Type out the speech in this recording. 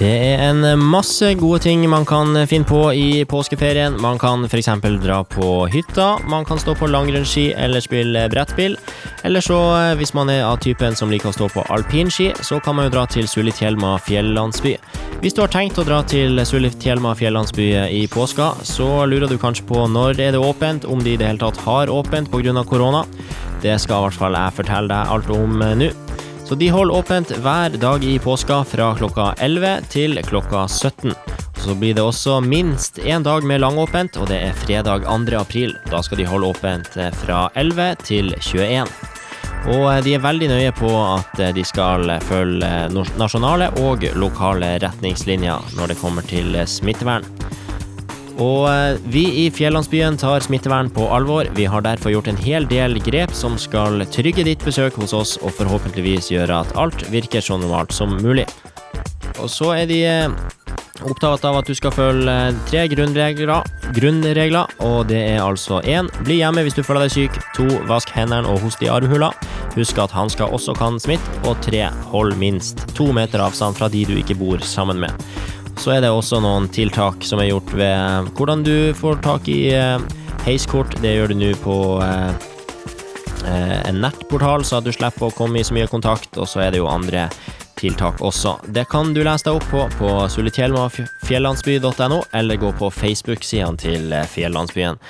Det er en masse gode ting man kan finne på i påskeferien. Man kan f.eks. dra på hytta, man kan stå på langrennsski eller spille brettspill. Eller så, eh, hvis man er av typen som liker å stå på alpinski, så kan man jo dra til Sulitjelma fjellandsby. Hvis du har tenkt å dra til Sulitjelma fjellandsby i påska, så lurer du kanskje på når er det åpent, om de i det hele tatt har åpent pga. korona. Det skal i hvert fall jeg fortelle deg alt om eh, nå. Så de holder åpent hver dag i påska fra klokka 11 til klokka 17. Så blir det også minst én dag med langåpent, og det er fredag 2. april. Da skal de holde åpent eh, fra 11 til 21. Og eh, de er veldig nøye på at eh, de skal følge nasjonale og lokale retningslinjer når det kommer til smittevern. Og eh, vi i Fjellandsbyen tar smittevern på alvor. Vi har derfor gjort en hel del grep som skal trygge ditt besøk hos oss, og forhåpentligvis gjøre at alt virker så normalt som mulig. Og så er de eh, opptatt av at du skal følge tre grunnregler, grunnregler og det er altså én bli hjemme hvis du føler deg syk, to vask hendene og host i armhula, husk at hansker også kan smitte, og tre hold minst to meter avstand fra de du ikke bor sammen med. Så er det også noen tiltak som er gjort ved hvordan du får tak i eh, heiskort. Det gjør du nå på eh, eh, en nettportal, så at du slipper å komme i så mye kontakt. Og så er det jo andre tiltak også. Det kan du lese deg opp på på sulitjelmafjellandsby.no, eller gå på Facebook-sidene til Fjellandsbyen.